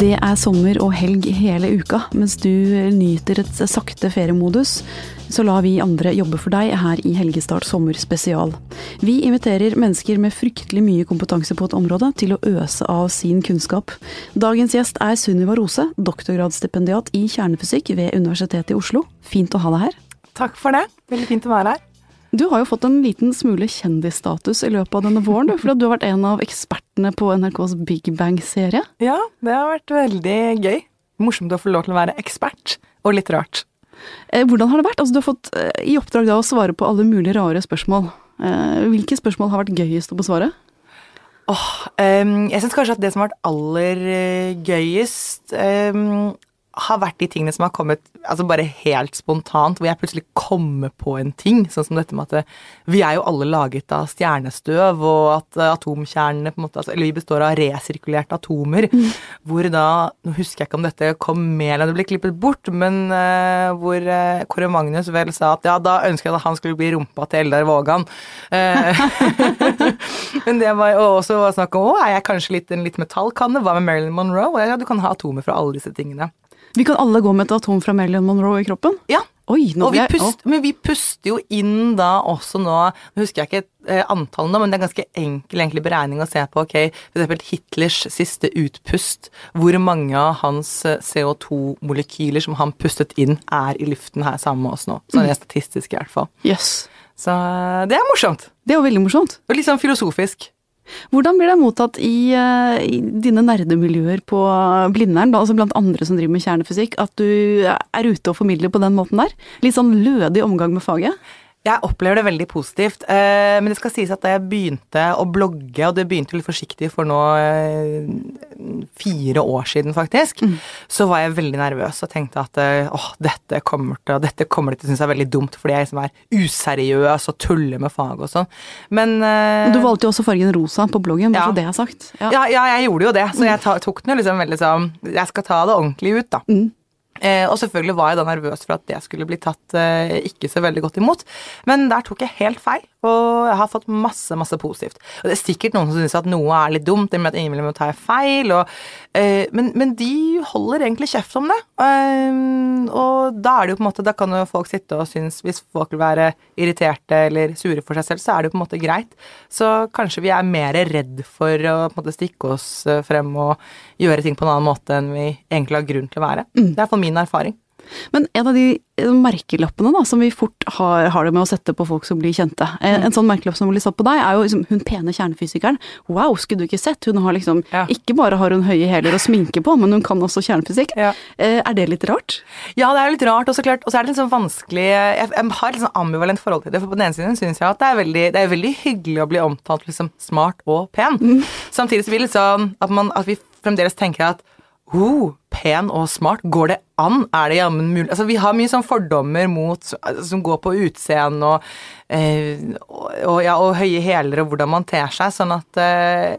Det er sommer og helg hele uka, mens du nyter et sakte feriemodus. Så lar vi andre jobbe for deg her i Helgestart sommerspesial. Vi inviterer mennesker med fryktelig mye kompetanse på et område til å øse av sin kunnskap. Dagens gjest er Sunniva Rose, doktorgradsstipendiat i kjernefysikk ved Universitetet i Oslo. Fint å ha deg her. Takk for det. Veldig fint å være her. Du har jo fått en liten smule kjendisstatus i løpet av denne våren, du, for du har vært en av ekspertene på NRKs Big Bang-serie. Ja, det har vært veldig gøy. Morsomt å få lov til å være ekspert, og litt rart. Eh, hvordan har det vært? Altså, du har fått eh, i oppdrag da å svare på alle mulige rare spørsmål. Eh, hvilke spørsmål har vært gøyest å besvare? Oh, um, jeg syns kanskje at det som har vært aller gøyest um, har vært de tingene som har kommet altså bare helt spontant, hvor jeg plutselig kommer på en ting, sånn som dette med at vi er jo alle laget av stjernestøv, og at atomkjernene på en måte, altså, Eller vi består av resirkulerte atomer, mm. hvor da Nå husker jeg ikke om dette kom med eller det ble klippet bort, men uh, hvor uh, Kåre Magnus vel sa at ja, da ønsker jeg at han skulle bli rumpa til Eldar Vågan. Uh, men det var jo også snakk om å, er jeg kanskje litt en litt metallkanne? Hva med Marilyn Monroe? Ja, du kan ha atomer fra alle disse tingene. Vi kan alle gå med et atom fra Marilyn Monroe i kroppen? Ja. Oi, vi pust, men vi puster jo inn da også nå Nå husker jeg ikke eh, antallet nå, men det er ganske enkel egentlig beregning å se på. ok, F.eks. Hitlers siste utpust. Hvor mange av hans eh, CO2-molekyler som han pustet inn, er i luften her sammen med oss nå. Sånn er statistisk, i hvert fall. Yes. Så eh, det er morsomt. Det er jo veldig morsomt. Og litt sånn filosofisk. Hvordan blir det mottatt i, eh, i dine nerdemiljøer på Blindern, altså blant andre som driver med kjernefysikk, at du er ute og formidler på den måten der? Litt sånn lødig omgang med faget? Jeg opplever det veldig positivt. Eh, men det skal sies at da jeg begynte å blogge, og det begynte litt forsiktig for nå eh, fire år siden, faktisk, mm. så var jeg veldig nervøs og tenkte at eh, åh, dette kommer til dette kommer til å synes er veldig dumt, fordi jeg liksom er useriøs og tuller med faget og sånn. Men Du valgte jo også fargen rosa på bloggen, bare ja. så det er sagt. Ja. Ja, ja. jeg gjorde jo det, så jeg tok den jo liksom veldig sånn Jeg skal ta det ordentlig ut, da. Mm. Eh, og selvfølgelig var jeg da nervøs for at det skulle bli tatt eh, ikke så veldig godt imot. Men der tok jeg helt feil, og jeg har fått masse, masse positivt. Og det er sikkert noen som syns at noe er litt dumt, med at innimellom tar jeg feil, og, eh, men, men, de holder egentlig kjeft om det. Og da er det jo på en måte, da kan jo folk sitte og synes, hvis folk vil være irriterte eller sure for seg selv, så er det jo på en måte greit. Så kanskje vi er mer redd for å på en måte stikke oss frem og gjøre ting på en annen måte enn vi egentlig har grunn til å være. Mm. Det er iallfall min erfaring. Men en av de eh, merkelappene da, som vi fort har, har, det med å sette på folk som blir kjente. En, mm. en sånn merkelapp som blir satt på deg, er jo liksom, hun pene kjernefysikeren. Wow, skulle du ikke sett? Hun har liksom ja. Ikke bare har hun høye hæler og sminke på, men hun kan også kjernefysikk. Ja. Eh, er det litt rart? Ja, det er litt rart. Og så klart, og så er det litt sånn vanskelig Jeg, jeg har litt sånn ambivalent forhold til det. For på den ene siden syns jeg at det er, veldig, det er veldig hyggelig å bli omtalt liksom smart og pen. Mm. Samtidig så blir det litt sånn at, man, at vi fremdeles tenker at oh, pen og smart, går det an? Er det jammen mulig Altså, vi har mye sånn fordommer mot som går på utseende og, eh, og, ja, og høye hæler og hvordan man ter seg, sånn at eh,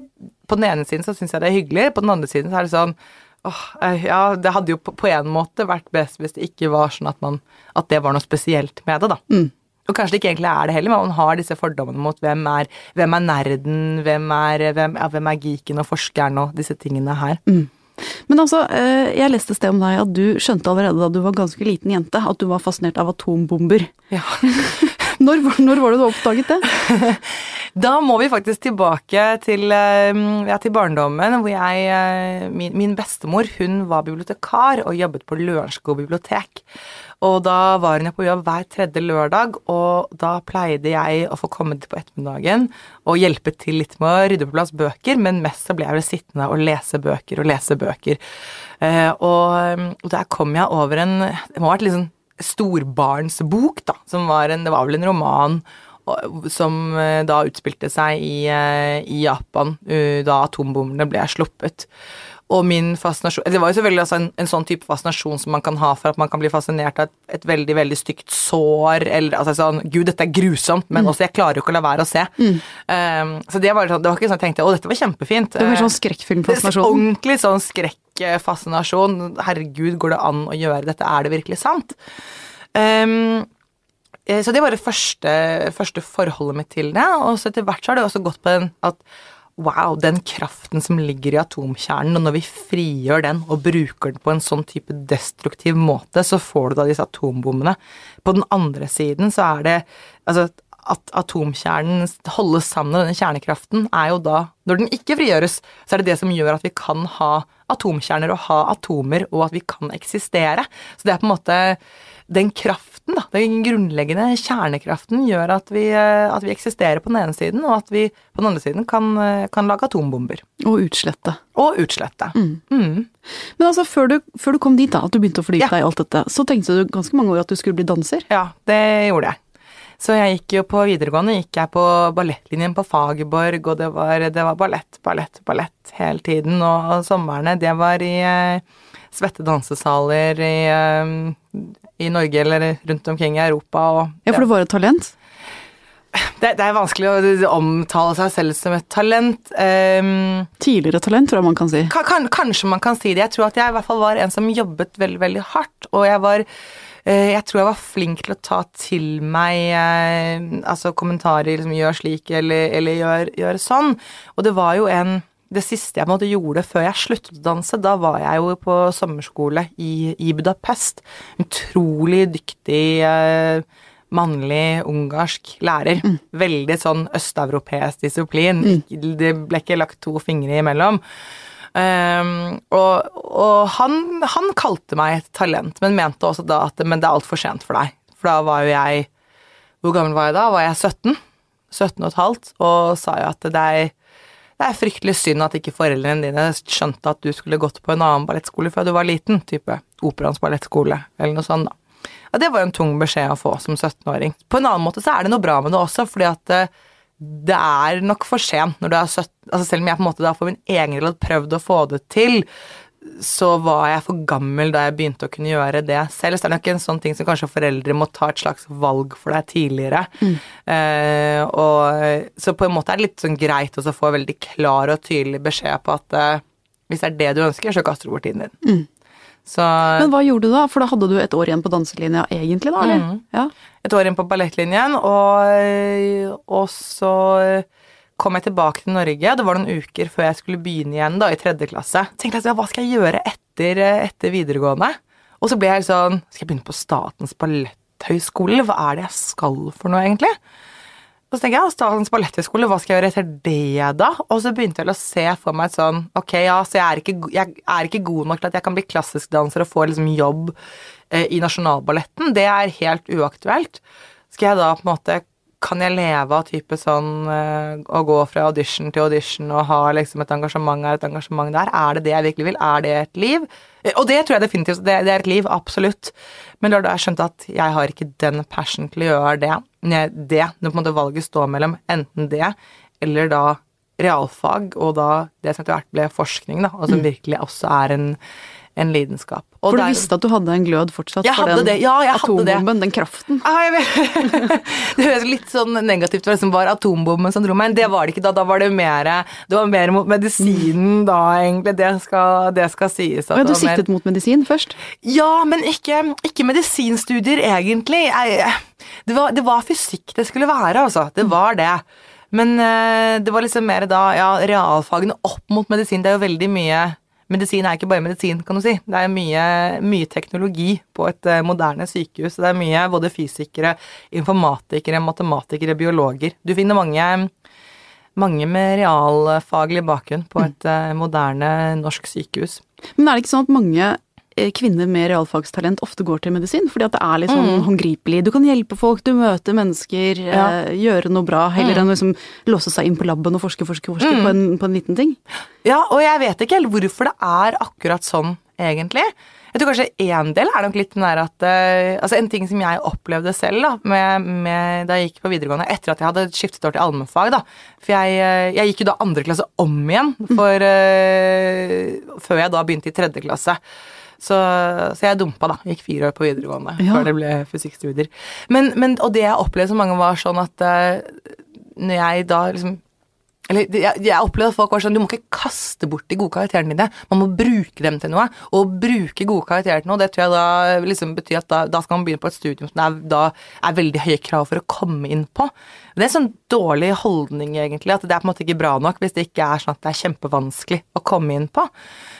på den ene siden så syns jeg det er hyggelig, på den andre siden så er det sånn åh, eh, ja, det hadde jo på, på en måte vært best hvis det ikke var sånn at man At det var noe spesielt med det, da. Mm. Og kanskje det ikke egentlig er det heller, men man har disse fordommene mot hvem er, hvem er nerden, hvem er, hvem, ja, hvem er geeken og forskeren og disse tingene her. Mm. Men altså, eh, jeg leste et sted om deg at du skjønte allerede da du var ganske liten jente at du var fascinert av atombomber. Ja. når, når, var det du oppdaget det? Da må vi faktisk tilbake til, eh, ja, til barndommen, hvor jeg eh, min, min, bestemor hun var bibliotekar og jobbet på Lørenskog bibliotek. Og da var hun på jobb hver tredje lørdag, og da pleide jeg å få komme dit på ettermiddagen og hjelpe til litt med å rydde på plass bøker, men mest så ble jeg vel sittende og lese bøker og lese bøker. Eh, og, og der kom jeg over en Det må ha vært sånn storbarnsbok, da, som var en Det var vel en roman som eh, da utspilte seg i, eh, i Japan da atombombene ble sluppet og min fascinasjon Det var jo selvfølgelig altså en, en, sånn type fascinasjon som man kan ha for at man kan bli fascinert av et, et veldig veldig stygt sår, eller altså sånn Gud, dette er grusomt, men mm. også jeg klarer jo ikke å la være å se. Mm. Um, så det var, sånn, det var ikke sånn jeg tenkte å, dette var kjempefint. Det var sånn skrekkfilmfascinasjon? Ordentlig sånn skrekkfascinasjon. Herregud, går det an å gjøre dette? Er det virkelig sant? Um, så det var det første, første forholdet mitt til det. Og så etter hvert så har det også gått på den at wow, den kraften som ligger i atomkjernen, og når vi frigjør den og bruker den på en sånn type destruktiv måte, så får du da disse atombommene. På den andre siden så er det Altså, at atomkjernen holdes sammen av denne kjernekraften, er jo da Når den ikke frigjøres, så er det det som gjør at vi kan ha atomkjerner og ha atomer, og at vi kan eksistere. Så det er på en måte den kraften, da, den grunnleggende kjernekraften, gjør at vi, eh, at vi, eksisterer på den ene siden, og at vi på den andre siden kan, eh, kan lage atombomber. Og utslette. Og utslette. Mm. Mm. Men altså, før du, før du, kom dit, da, at du begynte å fordype ja. deg i alt dette, så tenkte du ganske mange år at du skulle bli danser? Ja, det gjorde jeg. Så jeg gikk jo på videregående gikk jeg på ballettlinjen på Fagerborg, og det var, det var ballett, ballett, ballett hele tiden. Og somrene, det var i eh, svette dansesaler i, eh, i Norge eller rundt omkring i Europa. Og, ja, for du var et talent? Det, det, er vanskelig å omtale seg selv som et talent. Um, Tidligere talent, tror jeg man kan si. Kan, kanskje man kan si det. Jeg tror at jeg i hvert fall var en som jobbet veldig, veldig hardt. Og jeg var uh, Jeg tror jeg var flink til å ta til meg uh, altså kommentarer liksom 'gjør slik' eller, eller gjør, gjør, sånn'. Og det var jo en det siste jeg måtte gjorde før jeg sluttet å danse, da var jeg jo på sommerskole i, i Budapest. Utrolig dyktig eh, mannlig ungarsk lærer. Mm. Veldig sånn østeuropeisk disiplin. Mm. Det ble ikke lagt to fingre imellom. Um, og, og han, han, kalte meg et talent, men mente også da at men det er altfor sent for deg. For da var jo jeg Hvor gammel var jeg da? Var jeg 17? 17 og et halvt, og sa jo at det er det er fryktelig synd at ikke foreldrene dine skjønte at du skulle gått på en annen ballettskole før du var liten, type Operaens ballettskole, eller noe sånt, da. Og det var jo en tung beskjed å få som 17-åring. På en annen måte så er det noe bra med det også, fordi at eh, det er nok for sent når du er 17 altså Selv om jeg på en måte da for min egen del hadde prøvd å få det til, så var jeg for gammel da jeg begynte å kunne gjøre det selv. Så det er nok en sånn ting som kanskje foreldre må ta et slags valg for deg tidligere. Mm. Uh, og, så på en måte er det litt sånn greit å få veldig klar og tydelig beskjed på at uh, hvis det er det du ønsker, så kaster du bort tiden din. Mm. Så, Men hva gjorde du da? For da hadde du et år igjen på danselinja egentlig, da? eller? Mm. Ja. Et år igjen på ballettlinjen, og, og så kom jeg tilbake til Norge. Det var noen uker før jeg skulle begynne igjen da, i tredje klasse. tenkte jeg hva skal jeg gjøre etter, etter videregående? Og så ble jeg sånn Skal jeg begynne på Statens balletthøgskole? Hva er det jeg skal for noe, egentlig? Og så tenker jeg, Statens balletthøgskole, hva skal jeg gjøre etter det, da? Og så begynte jeg å se for meg et sånn Ok, ja, så jeg er ikke, jeg er ikke god nok til at jeg kan bli klassisk danser og få liksom jobb eh, i Nasjonalballetten. Det er helt uaktuelt. Skal jeg da på en måte kan jeg leve av type sånn uh, å gå fra audition til audition og ha liksom et engasjement her, et engasjement der? Er det det jeg virkelig vil? Er det et liv? Eh, og det tror jeg definitivt. Det, det er et liv, absolutt. Men da jeg skjønte at jeg har ikke den passion til å gjøre det, det når på en måte valget står mellom enten det eller da realfag, og da det som etter hvert ble forskning, da, og som mm. virkelig også er en en lidenskap. Og For du der, visste at du hadde en glød fortsatt for den ja, atombomben, den kraften? Ja, det høres litt sånn negativt ut, det som var atombomben som dro meg inn. Det var det ikke da. Da var det mer Det var mer mot medisinen da, egentlig. Det skal, det skal sies. Men du siktet mer... mot medisin først? Ja, men ikke, ikke medisinstudier, egentlig. Jeg, det, var, det var fysikk det skulle være, altså. Det var det. Men uh, det var liksom mer da, ja, realfagene opp mot medisin. Det er jo veldig mye medisin er ikke bare medisin, kan du si. Det er mye, mye teknologi på et uh, moderne sykehus. Det er mye både fysikere, informatikere, matematikere, biologer. Du finner mange, mange med realfaglig bakgrunn på et mm. moderne norsk sykehus. Men er det ikke sånn at mange Eh, kvinner med realfagstalent ofte går til medisin, fordi at det er litt sånn mm. håndgripelig. Du kan hjelpe folk, du møter mennesker, ja. eh, gjøre noe bra, heller mm. enn å liksom låse seg inn på laben og forske, forske, forske mm. på, en, på, en, liten ting. Ja, og jeg vet ikke helt hvorfor det er akkurat sånn, egentlig. Jeg tror kanskje én del er nok litt den der at uh, Altså en ting som jeg opplevde selv da, med, med, da jeg gikk på videregående, etter at jeg hadde skiftet år til allmennfag, da For jeg, jeg, gikk jo da andre klasse om igjen for, uh, før jeg da begynte i tredje klasse. Så, så, jeg dumpa, da. Gikk fire år på videregående ja. før det ble fysikkstudier. Men, men, og det jeg opplevde så mange, var sånn at uh, når jeg da liksom eller jeg, jeg opplevde at folk var sånn Du må ikke kaste bort de gode karakterene dine. Man må bruke dem til noe. Og å bruke gode karakterer til noe, det tror jeg da liksom betyr at da, da skal man begynne på et studium som det er, da er veldig høye krav for å komme inn på. Det er en sånn dårlig holdning, egentlig, at det er på en måte ikke bra nok hvis det ikke er sånn at det er kjempevanskelig å komme inn på.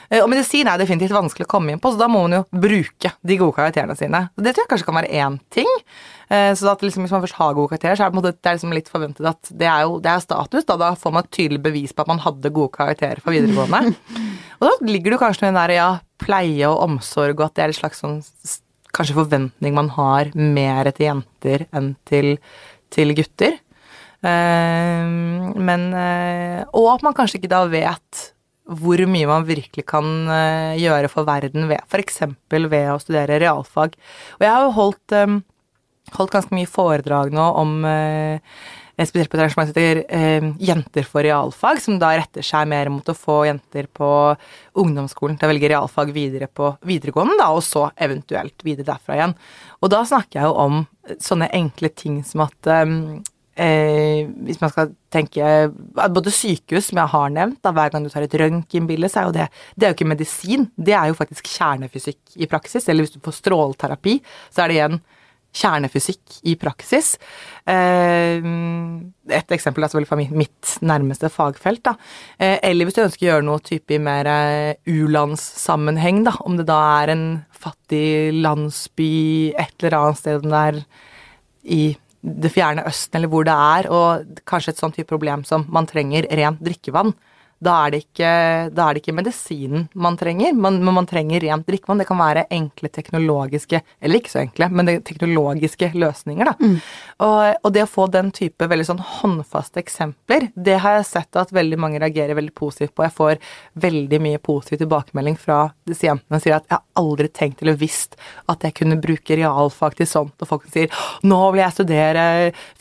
Eh, og medisin er definitivt vanskelig å komme inn på, så da må man jo bruke de gode karakterene sine. Det tror jeg kanskje kan være én ting. Eh, så at liksom, hvis man først har gode karakterer, så er det, måte, det er liksom litt forventet at det er jo det er status. Da. da får man et tydelig bevis på at man hadde gode karakterer for videregående. Og da ligger det kanskje noe i den der ja, pleie og omsorg, og at det er en slags sånn kanskje forventning man har mer til jenter enn til, til gutter. Uh, men uh, Og at man kanskje ikke da vet hvor mye man virkelig kan uh, gjøre for verden ved f.eks. ved å studere realfag. Og jeg har jo holdt, holdt ganske mye foredrag nå om spesielt på et arrangement som heter eh, Jenter for realfag, som da retter seg mer mot å få jenter på ungdomsskolen til å velge realfag videre på videregående, da, og så eventuelt videre derfra igjen. Og da snakker jeg jo om sånne enkle ting som at eh, hvis man skal tenke Både sykehus, som jeg har nevnt, da, hver gang du tar et røntgenbilde, så er jo det Det er jo ikke medisin, det er jo faktisk kjernefysikk i praksis. Eller hvis du får stråleterapi, så er det igjen kjernefysikk i praksis. Eh, et eksempel er selvfølgelig mitt nærmeste fagfelt. Da. Eh, eller hvis du ønsker å gjøre noe type i mer eh, u-landssammenheng, da. Om det da er en fattig landsby et eller annet sted der i det fjerne østen, eller hvor det er, og kanskje et sånt type problem som man trenger rent drikkevann da er, ikke, da er det ikke, medisinen man trenger, men man, man trenger rent drikkevann. Det kan være enkle teknologiske, eller ikke så enkle, men det teknologiske løsninger, da. Mm. Og, og, det å få den type veldig sånn håndfaste eksempler, det har jeg sett at veldig mange reagerer veldig positivt på. Jeg får veldig mye positiv tilbakemelding fra disse jentene som sier at jeg har aldri tenkt eller visst at jeg kunne bruke realfag til sånt, og folk sier nå vil jeg studere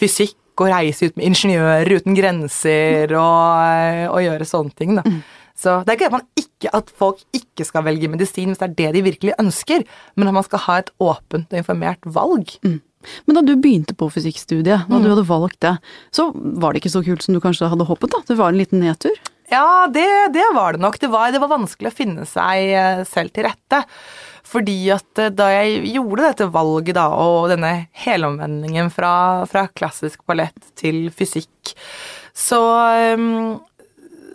fysikk å reise ut med ingeniører uten grenser og, og gjøre sånne ting. Da. Så det er ikke at, man ikke, at folk ikke skal velge medisin hvis det er det de virkelig ønsker, men at man skal ha et åpent og informert valg. Mm. Men da du begynte på fysikkstudiet, da mm. du hadde valgt det, så var det ikke så kult som du kanskje hadde håpet? da? Det var en liten nedtur? Ja, det, det var det nok. Det var, det var vanskelig å finne seg eh, selv til rette. Fordi at eh, da jeg gjorde dette valget, da, og denne helomvendingen fra, fra klassisk ballett til fysikk, så um,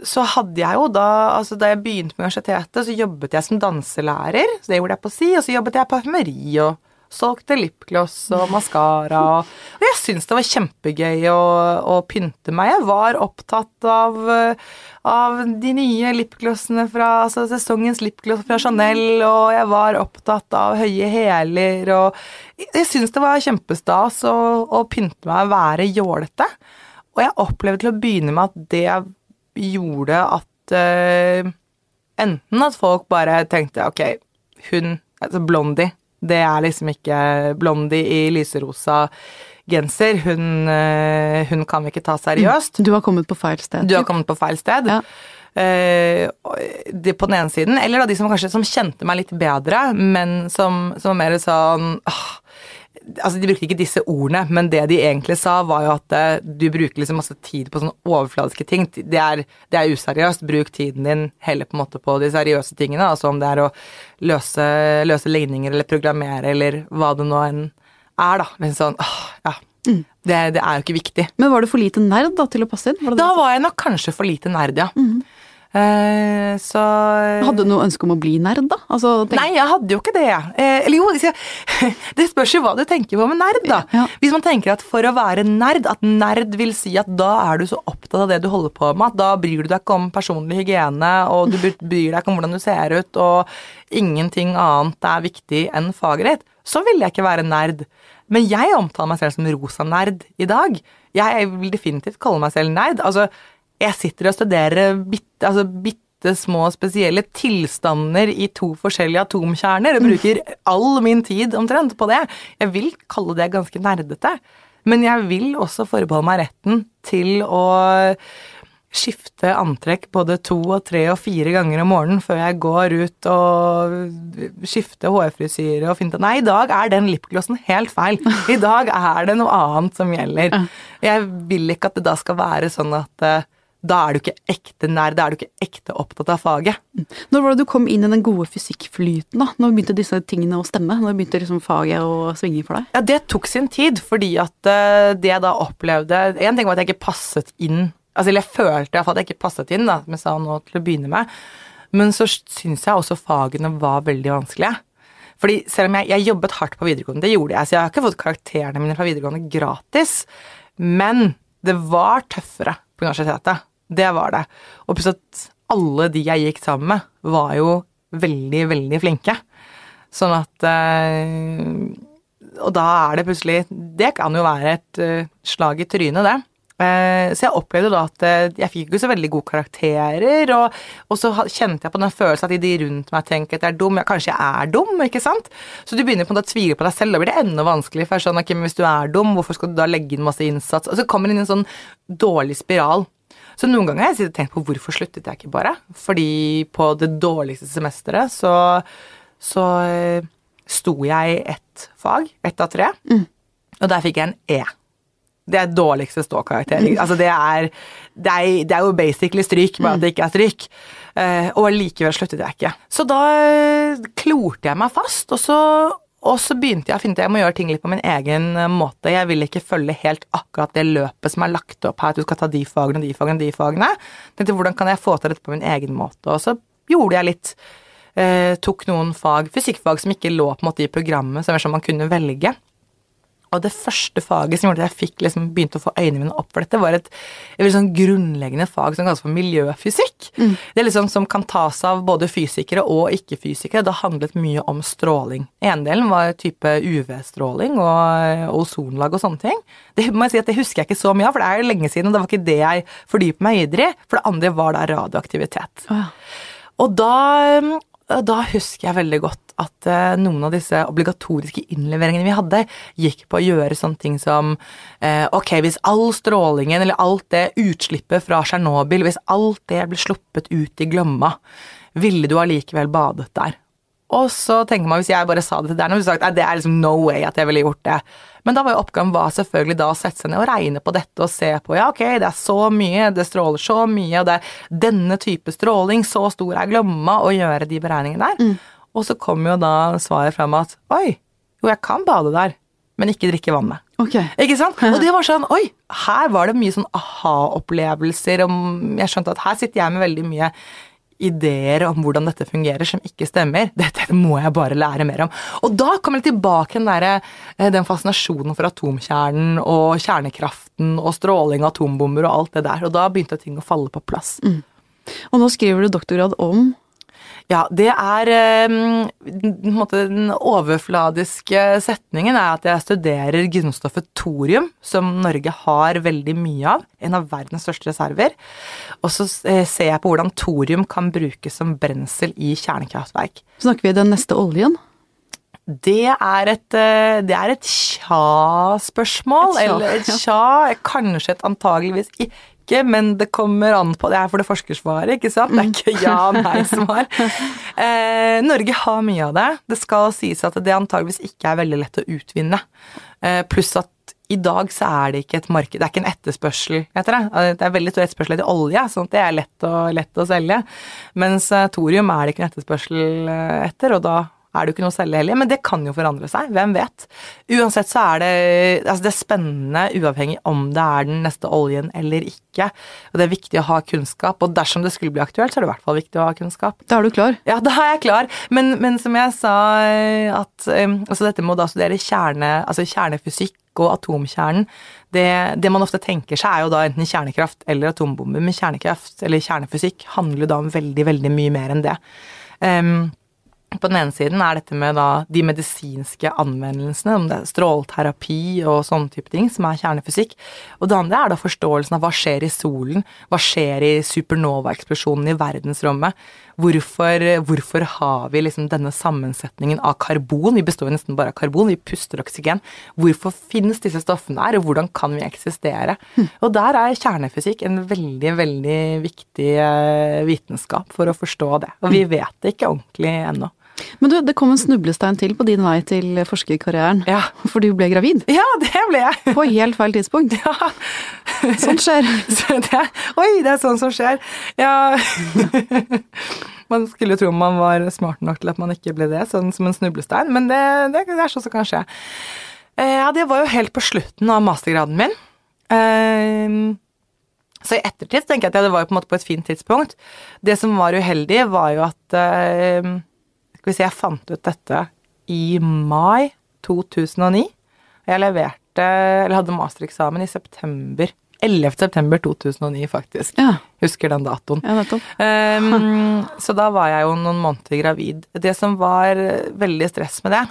så hadde jeg jo da altså Da jeg begynte på universitetet, så jobbet jeg som danselærer. Så det gjorde jeg på si, og så jobbet jeg på parfymeri og solgte lipgloss og maskara. Og, og jeg syntes det var kjempegøy å, å, pynte meg. Jeg var opptatt av, av de nye lipglossene fra altså sesongens lipgloss fra Chanel, og jeg var opptatt av høye hæler, og jeg syntes det var kjempestas å, å pynte meg og være jålete. Og jeg opplevde til å begynne med at det gjorde at uh, Enten at folk bare tenkte ok, hun, altså Blondie det er liksom ikke Blondie i lyserosa genser. Hun, eh, hun, kan vi ikke ta seriøst. Du har kommet på feil sted. Du har kommet på feil sted. Ja. Uh, de på den ene siden, eller da de som kanskje som kjente meg litt bedre, men som, som var mer sånn uh, Altså, de brukte ikke disse ordene, men det de egentlig sa, var jo at uh, du bruker liksom masse tid på sånne overfladiske ting. Det er, det er, useriøst. Bruk tiden din heller på en måte på de seriøse tingene. Altså om det er å løse, løse ligninger eller programmere eller hva det nå enn er, da. Men sånn, åh, ja. Mm. Det, det, er jo ikke viktig. Men var du for lite nerd da til å passe inn? Var da var jeg nok kanskje for lite nerd, ja. Mm. Eh, så Hadde du noe ønske om å bli nerd, da? Altså. Nei, jeg hadde jo ikke det. Eh, eller jo, det spørs jo hva du tenker på med nerd, da. Ja. Hvis man tenker at for å være nerd, at nerd vil si at da er du så opptatt av det du holder på med, at da bryr du deg ikke om personlig hygiene, og du bryr deg ikke om hvordan du ser ut, og ingenting annet er viktig enn faget ditt, så vil jeg ikke være nerd. Men jeg omtaler meg selv som rosa nerd i dag. Jeg vil definitivt kalle meg selv nerd. Altså, jeg sitter og studerer bitte, altså bitte små spesielle tilstander i to forskjellige atomkjerner og bruker all min tid omtrent på det. Jeg vil kalle det ganske nerdete. Men jeg vil også forbeholde meg retten til å skifte antrekk både to og tre og fire ganger om morgenen før jeg går ut og skifter hårfrisyre og finner Nei, i dag er den lipglossen helt feil. I dag er det noe annet som gjelder. Jeg vil ikke at det da skal være sånn at eh, da er du ikke ekte nær, da er du ikke ekte opptatt av faget. Når var det du kom inn i den gode fysikkflyten, da? Når begynte disse tingene å stemme? Når begynte liksom faget å svinge for deg? Ja, det tok sin tid, fordi at uh, det jeg da opplevde En ting var at jeg ikke passet inn. Altså, eller jeg følte iallfall at jeg ikke passet inn, da, som jeg sa nå til å begynne med. Men så syns jeg også fagene var veldig vanskelige. Fordi selv om jeg, jeg jobbet hardt på videregående, det gjorde jeg, så jeg har ikke fått karakterene mine fra videregående gratis, men det var tøffere på universitetet. Det var det. Og pluss at alle de jeg gikk sammen med, var jo veldig, veldig flinke. Sånn at øh, Og da er det plutselig Det kan jo være et øh, slag i trynet, det. Uh, så jeg opplevde da at jeg fikk ikke så veldig gode karakterer, og, og, så kjente jeg på den følelsen at de rundt meg tenker at jeg er dum. Ja, kanskje jeg er dum, ikke sant? Så du begynner på en måte å tvile på deg selv, da blir det enda vanskeligere. For okay, hvis du er dum, hvorfor skal du da legge inn masse innsats? Og så kommer det inn en sånn dårlig spiral. Så noen ganger har jeg tenkt på hvorfor sluttet jeg ikke bare? Fordi på det dårligste semesteret så, så uh, sto jeg i ett fag, ett av tre, mm. og der fikk jeg en E. Det er dårligste ståkarakter. Altså det er, det, er, det er, jo basically stryk, bare at det ikke er stryk. Uh, og likevel sluttet jeg ikke. Så da klorte jeg meg fast, og så og så begynte jeg å finne ut jeg må gjøre ting litt på min egen eh, måte. Jeg vil ikke følge helt akkurat det løpet som er lagt opp her, at du skal ta de fagene, de fagene, de fagene. Tenkte hvordan kan jeg få til dette på min egen måte. Og så gjorde jeg litt. Eh, tok noen fag, fysikkfag som ikke lå på en måte i programmet, som, som man kunne velge. Og det første faget som gjorde at jeg liksom, begynte å få øynene mine opp for dette, var et, et sånn grunnleggende fag som kalles for miljøfysikk. Mm. Det er liksom som kan tas av både fysikere og ikke-fysikere. Det handlet mye om stråling. Ene delen var type UV-stråling og, ozonlag og sånne ting. Det må jeg si at det husker jeg ikke så mye av, for det er lenge siden, og det var ikke det jeg fordypet meg videre i. For det andre var da radioaktivitet. Oh, ja. Og da da husker jeg veldig godt at eh, noen av disse obligatoriske innleveringene vi hadde, gikk på å gjøre sånne ting som eh, Ok, hvis all strålingen eller alt det utslippet fra Tsjernobyl, hvis alt det ble sluppet ut i Glomma, ville du allikevel badet der? Og så tenker man, hvis jeg bare sa det til deg, så sagt, det er liksom no way at jeg ville gjort det. Men da var jo oppgaven var selvfølgelig da å sette seg ned og regne på dette og se på ja, ok, det er så mye, det stråler så mye, og det er denne type stråling, så stor er Glomma, og gjøre de beregningene der. Mm. Og så kom jo da svaret fram at oi, jo, jeg kan bade der, men ikke drikke vannet. Okay. Ikke sant? Og det var sånn Oi, her var det mye sånn aha-opplevelser. Jeg skjønte at her sitter jeg med veldig mye ideer om hvordan dette fungerer som ikke stemmer. Dette må jeg bare lære mer om. Og da kommer jeg tilbake den, der, eh, den fascinasjonen for atomkjernen og kjernekraften og stråling av atombomber og alt det der. Og da begynte ting å falle på plass. Mm. Og nå skriver du doktorgrad om ja, det er um, Den overfladiske setningen er at jeg studerer grunnstoffet thorium, som Norge har veldig mye av. En av verdens største reserver. Og så eh, ser jeg på hvordan thorium kan brukes som brensel i kjernekraftverk. Snakker vi den neste oljen? Det er et, eh, det er et tja-spørsmål. Eller et tja, kanskje et antageligvis ikke, men det kommer an på Det er for det forskersvaret, ikke sant? Det er ikke ja-nei-svar. Eh, Norge har mye av det. Det skal sies at det antageligvis ikke er veldig lett å utvinne. Eh, pluss at i dag så er det ikke et marked, det er ikke en etterspørsel etter det. Det er veldig stor etterspørsel etter olje, sånn at det er lett å, lett å selge. Mens eh, thorium er det ikke en etterspørsel eh, etter, og da er det jo ikke noe å selge heller. Men det kan jo forandre seg, hvem vet. Uansett så er det, altså det er spennende uavhengig om det er den neste oljen eller ikke. Og det er viktig å ha kunnskap, og dersom det skulle bli aktuelt, så er det i hvert fall viktig å ha kunnskap. Da er du klar? Ja, da er jeg klar. Men, men som jeg sa, at altså dette med å da studere kjerne, altså kjernefysikk og atomkjernen, det, det, man ofte tenker seg, er jo da enten kjernekraft eller atombomber. Men kjernekraft, eller kjernefysikk, handler jo da om veldig, veldig mye mer enn det. Um, på den ene siden er dette med da de medisinske anvendelsene, om det er strålterapi og sånne type ting, som er kjernefysikk. Og det andre er da forståelsen av hva skjer i solen, hva skjer i supernova-eksplosjonen i verdensrommet. Hvorfor, hvorfor, har vi liksom denne sammensetningen av karbon? Vi består nesten bare av karbon, vi puster oksygen. Hvorfor finnes disse stoffene her, og hvordan kan vi eksistere? Mm. Og der er kjernefysikk en veldig, veldig viktig eh, vitenskap for å forstå det. Og vi vet det ikke ordentlig ennå. Men du, det kom en snublestein til på din vei til forskerkarrieren. Ja. For du ble gravid. Ja, det ble jeg. På helt feil tidspunkt. Ja. Sånt skjer. Så det, oi, det er sånn som skjer. Ja. man skulle jo tro man var smart nok til at man ikke ble det, sånn som en snublestein, men det, det, det er sånn som kan skje. Eh, ja, det var jo helt på slutten av mastergraden min. Eh, så i ettertid tenker jeg at det var på på et fint tidspunkt. Det som var uheldig, var jo at eh, Skal vi si, jeg fant ut dette i mai 2009. Jeg leverte, eller hadde mastereksamen i september. 11. september 2009, faktisk. Ja, Husker den datoen. ja. Ehm, så da var jeg jo noen måneder gravid. Det som var veldig stress med det,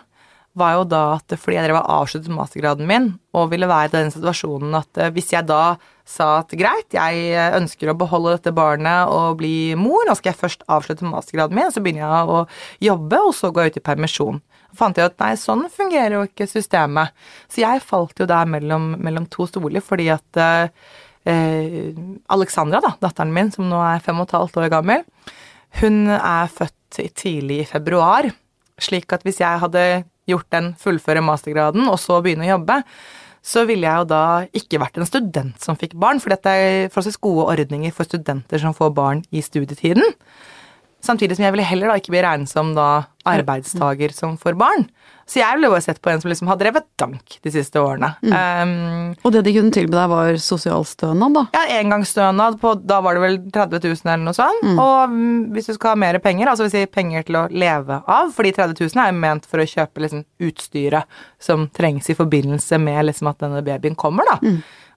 var jo da at fordi jeg drev og avsluttet mastergraden min, og ville være i den situasjonen at eh, hvis jeg da sa at greit, jeg ønsker å beholde dette barnet og bli mor, nå skal jeg først avslutte mastergraden min, så begynner jeg å jobbe, og så går jeg ut i permisjon. Så fant jeg at nei, sånn fungerer jo ikke systemet. Så jeg falt jo der mellom, mellom to stoler, fordi at eh, eh, Alexandra, da, datteren min, som nå er fem og et halvt år gammel, hun er født tidlig i februar. Slik at hvis jeg hadde gjort den fullføre mastergraden og så begynne å jobbe, så ville jeg jo da ikke vært en student som fikk barn, for dette er forholdsvis gode ordninger for studenter som får barn i studietiden. Samtidig som jeg ville heller da ikke bli regnet som da arbeidstaker som får barn. Så jeg ville jo sett på en som liksom har drevet dank de siste årene. Um, Og det de kunne tilby deg, var sosialstønad, da. ja, engangsstønad på Da var det vel 30 000 eller noe sånt. Og mm, hvis du skal ha mer penger, altså vil si penger til å leve av, fordi 30 000 er jo ment for å kjøpe liksom utstyret som trengs i forbindelse med liksom at denne babyen kommer, da.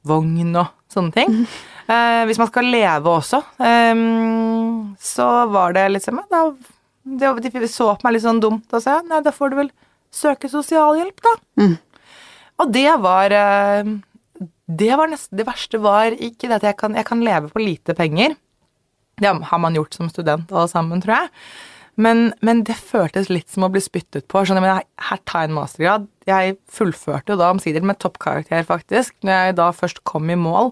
Vogn og sånne ting. Uh, hvis man skal leve også, um, så var det liksom ja, da, det, De så på meg litt sånn dumt og sa nei, da får du vel søke sosialhjelp, da. Mm. Og det var eh, det var nesten Det verste var ikke det at jeg kan, jeg kan leve på lite penger. Det har man gjort som student alle sammen, tror jeg. Men, men det føltes litt som å bli spyttet på. Skjønner, men her tar jeg en mastergrad. Jeg fullførte jo da omsider med toppkarakter, faktisk, når jeg da først kom i mål.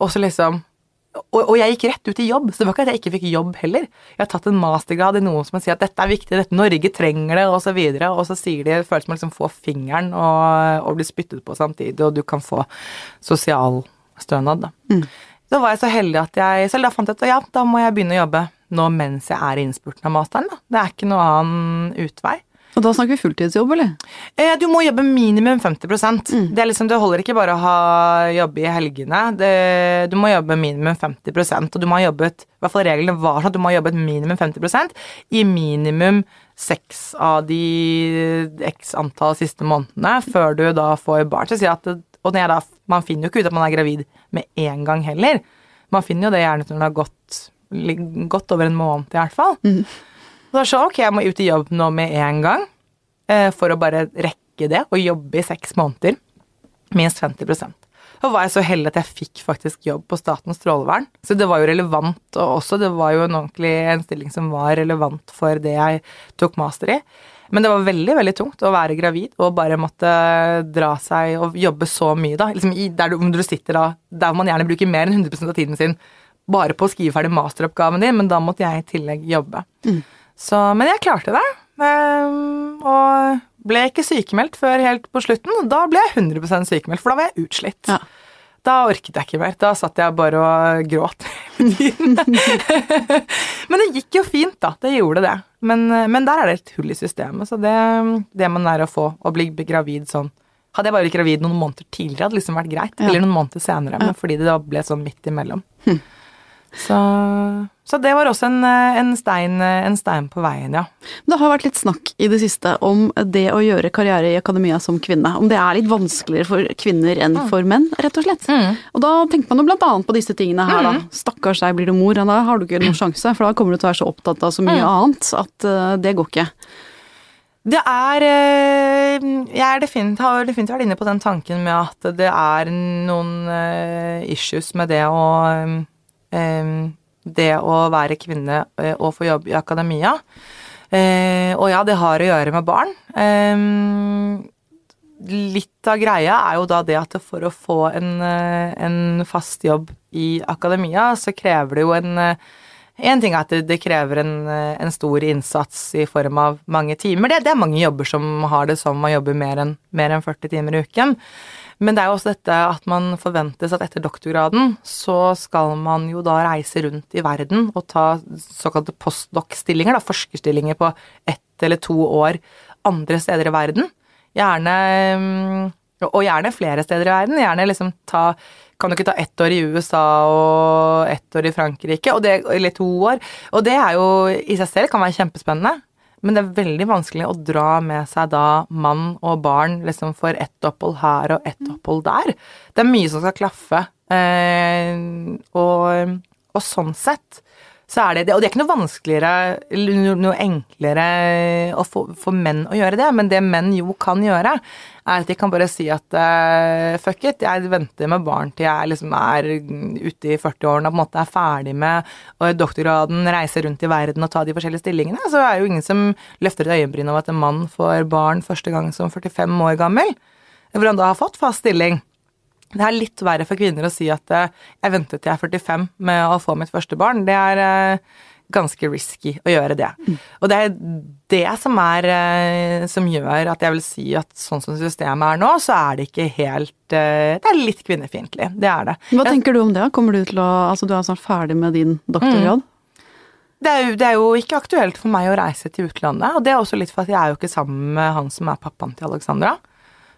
Og så liksom og, og jeg gikk rett ut i jobb, så det var ikke at jeg ikke fikk jobb heller. Jeg har tatt en mastergrad i noe som sier at dette er viktig, dette Norge trenger det, og så videre. Og så sier de det føles som å liksom få fingeren og, og bli spyttet på samtidig, og du kan få sosialstønad, da. Så var jeg så heldig at jeg Selv da fant ut at ja, da må jeg begynne å jobbe nå mens jeg er i innspurten av masteren, da. Det er ikke noe annen utvei. Og da snakker vi fulltidsjobb, eller? Eh, Du må jobbe minimum 50% Det, er liksom, det holder ikke bare å ha jobbe i helgene. Det, du må jobbe minimum 50% og du må ha jobbet i hvert fall reglene var sånn at du må ha jobbet minimum 50% i minimum seks av de x antall siste månedene før du da får barn. Så si at det, og det er da, man finner jo ikke ut at man er gravid med en gang heller. Man finner jo det gjerne når det har gått, godt over en måned i hvert fall. Så da sa ok, jeg må ut i jobb nå med en gang, eh, for å bare rekke det, og jobbe i seks måneder. Minst 50% Da var jeg så heldig at jeg fikk faktisk jobb på Statens strålevern. Så det var jo relevant, og også det var jo en ordentlig en stilling som var relevant for det jeg tok master i. Men det var veldig veldig tungt å være gravid og bare måtte dra seg og jobbe så mye. da, liksom Der du, sitter da, der man gjerne bruker mer enn 100% av tiden sin bare på å skrive ferdig masteroppgaven din, men da måtte jeg i tillegg jobbe. Så, men jeg klarte det. ehm, og ble ikke sykemeldt før helt på slutten. Da ble jeg 100 sykemeldt, for da var jeg utslitt. Ja. Da orket jeg ikke mer. Da satt jeg bare og gråt men det gikk jo fint, da. Det gjorde det. Men, men der er det et hull i systemet, så det, det man er å få, å bli gravid sånn Hadde jeg bare blitt gravid noen måneder tidligere, hadde det liksom vært greit. Ja. Eller noen måneder senere, men fordi det da ble sånn midt imellom. Så, så det var også en, en, stein, en stein på veien, ja. Det har vært litt snakk i det siste om det å gjøre karriere i akademia som kvinne. Om det er litt vanskeligere for kvinner enn for menn, rett og slett. Og da tenker man jo blant annet på disse tingene her, da. Stakkars deg, blir du mor, da har du ikke noen sjanse. For da kommer du til å være så opptatt av så mye annet at uh, det går ikke. Det er eh, Jeg er definitivt, har definitivt vært inne på den tanken med at det er noen eh, issues med det å Det å være kvinne eh, og få jobb i akademia. Eh, og ja, det har å gjøre med barn. Eh, litt av greia er jo da det at for å få en, eh, en fast jobb i akademia, så krever det jo en, En ting er at det, det krever en, en, stor innsats i form av mange timer. Det, det, er mange jobber som har det som man jobber mer enn, en 40 timer i uken. Men det er jo også dette at man forventes at etter doktorgraden så skal man jo da reise rundt i verden og ta såkalte postdoc-stillinger, da forskerstillinger på ett eller to år andre steder i verden. Gjerne mm, Og gjerne flere steder i verden. Gjerne liksom ta kan du ikke ta ett år i USA og ett år i Frankrike, det, eller to år? Og det er jo i seg selv kan være kjempespennende. Men det er veldig vanskelig å dra med seg da mann og barn liksom for ett opphold her og ett opphold der. Det er mye som skal klaffe. Eh, og, og sånn sett så er det det. Og det er ikke noe vanskeligere noe enklere å få, for menn å gjøre det, men det menn jo kan gjøre, er at de kan bare si at uh, fuck it, jeg venter med barn til jeg liksom er ute i 40-årene og på en måte er ferdig med og doktorgraden, reise rundt i verden og ta de forskjellige stillingene. Så er det jo ingen som løfter et øyenbryn over at en mann får barn første gang som 45 år gammel, hvor han da har fått fast stilling. Det er litt verre for kvinner å si at eh, jeg ventet til jeg er 45 med å få mitt første barn. Det er eh, ganske risky å gjøre det. Mm. Og det er det som er eh, som gjør at jeg vil si at sånn som systemet er nå, så er det ikke helt Det er litt kvinnefiendtlig. Det er det. Hva tenker du om det? Kommer du til å Altså du er snart ferdig med din doktorgrad? Mm. Det er, jo, det er, jo, ikke aktuelt for meg å reise til utlandet, og det er også litt for at jeg er jo ikke sammen med han som er pappaen til Alexandra.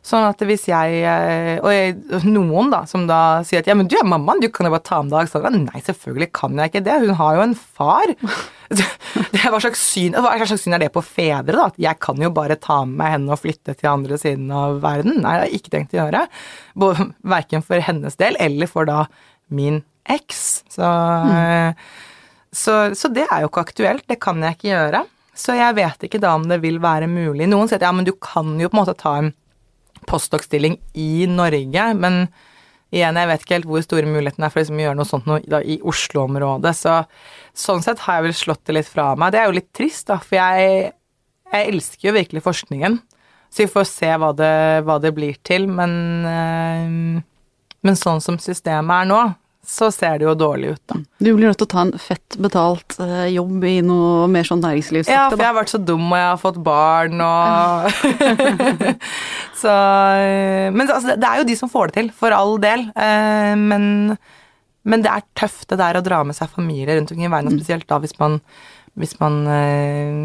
Sånn at hvis jeg eh, Og jeg, noen da, som da sier at ja, men du er mammaen, du kan jo bare ta med deg Alexandra. Nei, selvfølgelig kan jeg ikke det. Hun har jo en far. Det, hva, slags syn, hva slags syn er det på fedre, da? At jeg kan jo bare ta med meg henne og flytte til andre siden av verden. Nei, det har jeg ikke tenkt å gjøre. Verken for hennes del eller for da min eks. Så, mm. så, så det er jo ikke aktuelt. Det kan jeg ikke gjøre. Så jeg vet ikke da om det vil være mulig. Noen sier at ja, men du kan jo på en måte ta en postdoc-stilling i Norge, men igjen, jeg vet ikke helt hvor store mulighetene er for liksom å gjøre noe sånt noe, da, i Oslo-området, så sånn sett har jeg vel slått det litt fra meg. Det er jo litt trist, da, for jeg, jeg elsker jo virkelig forskningen, så vi får se hva det, hva det blir til, men, øh, men sånn som systemet er nå, så ser det jo dårlig ut, da. Du blir nødt til å ta en fett betalt uh, jobb i noe mer sånn næringslivsaktig, Ja, for jeg har vært så dum, og jeg har fått barn, og Så eh, Men altså, det er jo de som får det til, for all del. Uh, men, men det er tøft, det der å dra med seg familie rundt omkring i verden, spesielt da hvis man hvis man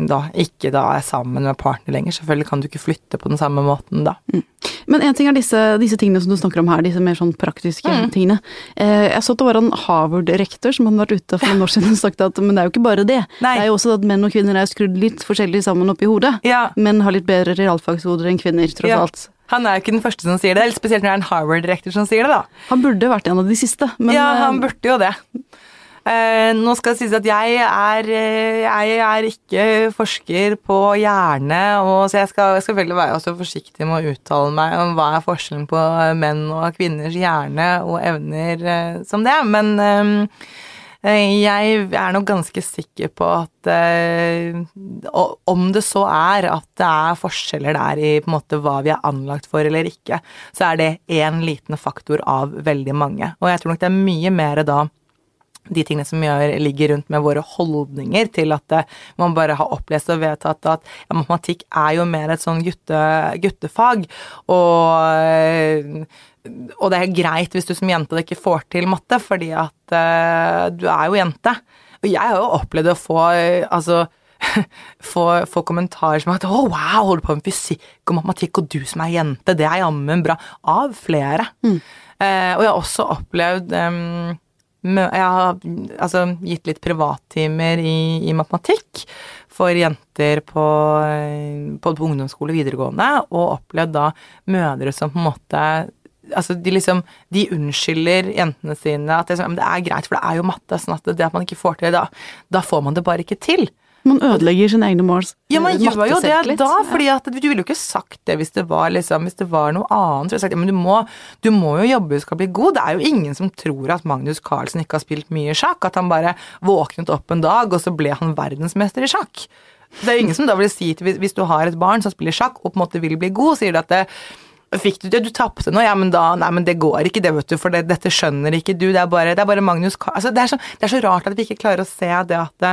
da ikke da er sammen med partner lenger. Selvfølgelig kan du ikke flytte på den samme måten da. Mm. Men en ting er disse, disse, tingene som du snakker om her, disse mer sånn praktiske mm. tingene. Eh, jeg så at det var en Harvard-rektor som hadde vært ute for noen år siden og sagt at men det er jo ikke bare det. Nei. Det er jo også at menn og kvinner er skrudd litt forskjellig sammen oppi hodet. Ja. Menn har litt bedre realfagshoder enn kvinner, tross ja. alt. Han er jo ikke den første som sier det, eller spesielt når det er en Harvard-rektor som sier det, da. Han burde vært en av de siste, men Ja, han eh, burde jo det. Eh, nå skal det sies at jeg er, eh, jeg er ikke forsker på hjerne, og så jeg skal, jeg skal veldig være også forsiktig med å uttale meg om hva er forskjellen på menn og kvinners hjerne og evner eh, som det. Men eh, jeg er nok ganske sikker på at eh, om det så er at det er forskjeller der i på en måte hva vi er anlagt for eller ikke, så er det én liten faktor av veldig mange. Og jeg tror nok det er mye mer da de tingene som gjør, ligger rundt med våre holdninger til at eh, man bare har opplest og vedtatt at ja, matematikk er jo mer et sånn gutte, guttefag, og, eh, og det er greit hvis du som jente ikke får til matte, fordi at uh, du er jo jente. Og jeg har jo opplevd å få altså få, få, kommentarer som at 'Å, oh, wow, holder på med fysikk og matematikk, og du som er jente, det er jammen bra', av flere. Mm. Uh, og jeg har også opplevd um, jeg har altså, gitt litt privattimer i, i matematikk for jenter på, på, på ungdomsskole videregående, og opplevd da mødre som på en måte Altså, de liksom De unnskylder jentene sine at det, det er greit, for det er jo matte, sånn at det at man ikke får til det, da, da får man det bare ikke til. Man ødelegger sine egne måls. Ja, man gjør jo det da, fordi at du ville jo ikke sagt det hvis det var, liksom, hvis det var noe annet. Sagt, ja, men du må, du må, jo jobbe du skal bli god. Det er jo ingen som tror at Magnus Carlsen ikke har spilt mye sjakk. At han bare våknet opp en dag, og så ble han verdensmester i sjakk. Det er jo ingen som da vil si til hvis du har et barn som spiller sjakk og på en måte vil bli god, sier du at det, Fikk du det? Du tapte nå? Ja, men da Nei, men det går ikke, det, vet du, for det, dette skjønner ikke du. Det er bare, det er bare Magnus Carlsen altså, det, er så, det er så rart at vi ikke klarer å se det at det,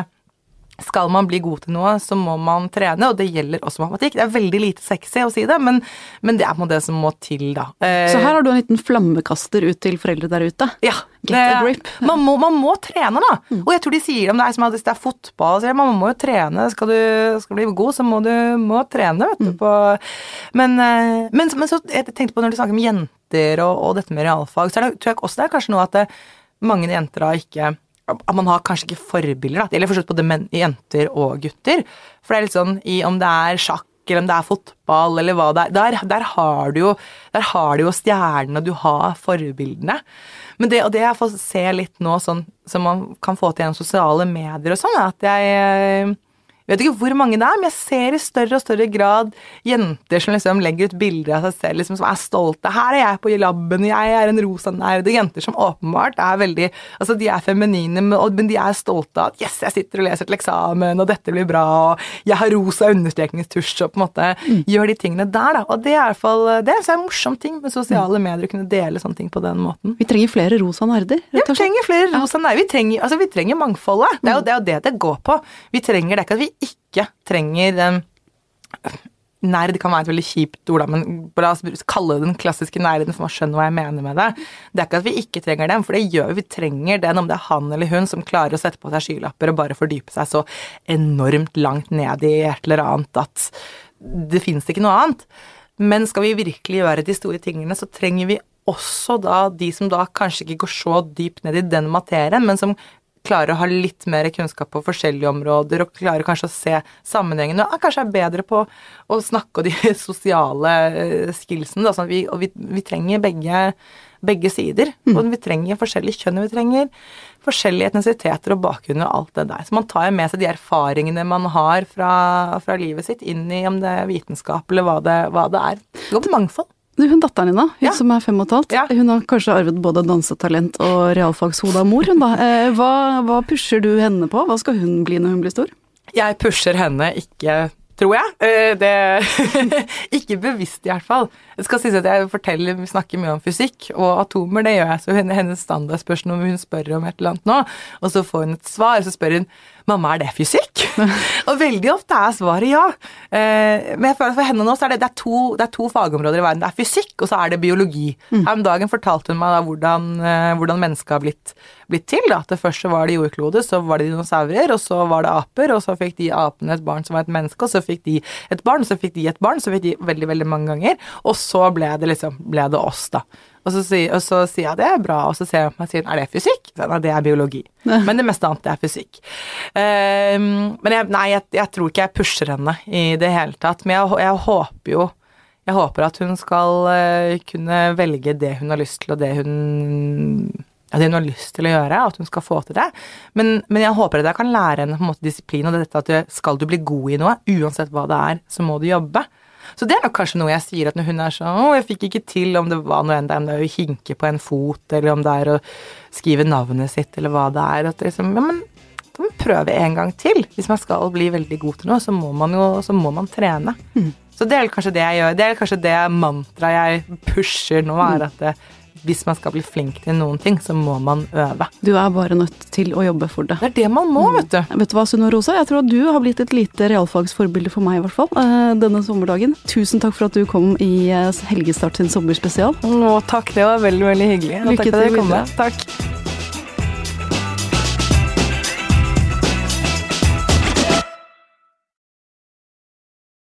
skal man bli god til noe, så må man trene, og det gjelder også matematikk. Det er veldig lite sexy å si det, men, men det er på det som må til, da. Eh, så her har du en liten flammekaster ut til foreldre der ute. Ja. Get det, a grip. Man må, man må trene, da. Mm. Og jeg tror de sier om det er som at det er fotball, så man må jo trene. Skal du skal bli god, så må du må trene, vet du. Mm. På, men, eh, men, men, så jeg tenkte på når du snakker om jenter og, og dette med realfag, så det, tror jeg også det er kanskje noe at det, mange jenter da ikke at man har kanskje ikke forbilder. Da. Det gjelder forstått både menn, jenter og gutter. For det er litt sånn i om det er sjakk eller om det er fotball eller hva det er, der, der har du jo, jo stjernene, du har forbildene. Men det, og det jeg får se litt nå, sånn som man kan få til gjennom sosiale medier og sånn, er at jeg vet ikke hvor mange det er, men jeg ser i større og større grad jenter som liksom legger ut bilder av seg selv liksom, som er stolte. 'Her er jeg på laben, jeg er en rosa nerd.' Jenter som åpenbart er veldig Altså, de er feminine, men de er stolte av at 'yes, jeg sitter og leser til eksamen, og dette blir bra', og 'jeg har rosa understrekningstusj', og på en måte mm. gjør de tingene der, da. Og det er i hvert fall det er en morsom ting med sosiale medier, å kunne dele sånne ting på den måten. Vi trenger flere rosa nerder, Ja, vi trenger flere rosa nerder. Vi trenger, altså, vi trenger mangfoldet. Det er jo det, er jo det det går på. Vi trenger det ikke at vi ikke trenger um, Nerd kan være et veldig kjipt ord, men la oss kalle det den klassiske nerden, for man skjønner hva jeg mener med det. Det er ikke at vi ikke trenger dem, for det gjør vi. Vi trenger den om det er han eller hun som klarer å sette på seg skylapper og bare fordype seg så enormt langt ned i et eller annet at det fins ikke noe annet. Men skal vi virkelig gjøre de store tingene, så trenger vi også da de som da kanskje ikke går så dypt ned i den materien, men som klarer å ha litt mer kunnskap på forskjellige områder, og klarer kanskje å se sammenhengene, og kanskje er bedre på å snakke om de sosiale eh, skillsene. Da, sånn vi, og vi, vi, trenger begge, begge sider. Mm. Og vi trenger forskjellige kjønn, vi trenger forskjellige etnisiteter og bakgrunner og alt det der. Så man tar jo med seg de erfaringene man har fra, fra livet sitt, inn i om det er vitenskap eller hva det, hva det er. Det går på mangfold. Hun datteren din, da, hun ja. som er fem og et halvt, ja. hun har kanskje arvet både dansetalent og realfagshode av mor, hun da. Eh, hva, hva pusher du henne på? Hva skal hun bli når hun blir stor? Jeg pusher henne ikke tror jeg. Eh, det Ikke bevisst, i hvert fall. Det skal sies at jeg forteller, snakker mye om fysikk, og atomer, det gjør jeg. Så hennes standardspørsmål om hun spør om et eller annet nå, og så får hun et svar, så spør hun mamma, er det fysikk? og veldig ofte er svaret ja. Eh, men jeg føler at for henne nå så er det, det, er to, det er to fagområder i verden. Det er fysikk, og så er det biologi. Mm. Her om dagen fortalte hun meg da hvordan, eh, hvordan mennesket har blitt, blitt til. Da. At det først så var det jordklode, så var det dinosaurer, og så var det aper, og så fikk de apene et barn som var et menneske, og så fikk de et barn, så fikk de et barn, så fikk de veldig, veldig mange ganger, og så ble det liksom ble det oss, da. Og så, sier, og så sier jeg det er bra, og så ser jeg på meg og sier er det fysikk? Så, nei, det er biologi. Men det meste annet det er fysikk. Um, men jeg, nei, jeg, jeg, tror ikke jeg pusher henne i det hele tatt. Men jeg, jeg håper jo jeg håper at hun skal uh, kunne velge det hun har lyst til, og det hun ja, det hun har lyst til å gjøre, at hun skal få til det. Men, men jeg håper at jeg kan lære henne på en måte disiplin og dette at du, skal du bli god i noe, uansett hva det er, så må du jobbe. Så det er nok kanskje noe jeg sier at når hun er sånn 'Å, jeg fikk ikke til', om det var noe enn det er å hinke på en fot, eller om det er å skrive navnet sitt, eller hva det er. At liksom, ja, men da må man prøve en gang til. Hvis man skal bli veldig god til noe, så må man jo så må man trene. Mm. Så det er kanskje det jeg gjør. Det er kanskje det mantraet jeg pusher nå, er at det, hvis man skal bli flink til noen ting, så må man øve. Du er bare nødt til å jobbe for det. Det er det man må, vet du. Mm. Vet du hva, Sunniva Rosa, jeg tror at du har blitt et lite realfagsforbilde for meg, i hvert fall, eh, denne sommerdagen. Tusen takk for at du kom i eh, Helgestart sin sommerspesial. Å, takk, det var veldig, veldig hyggelig. Lykke til. Takk.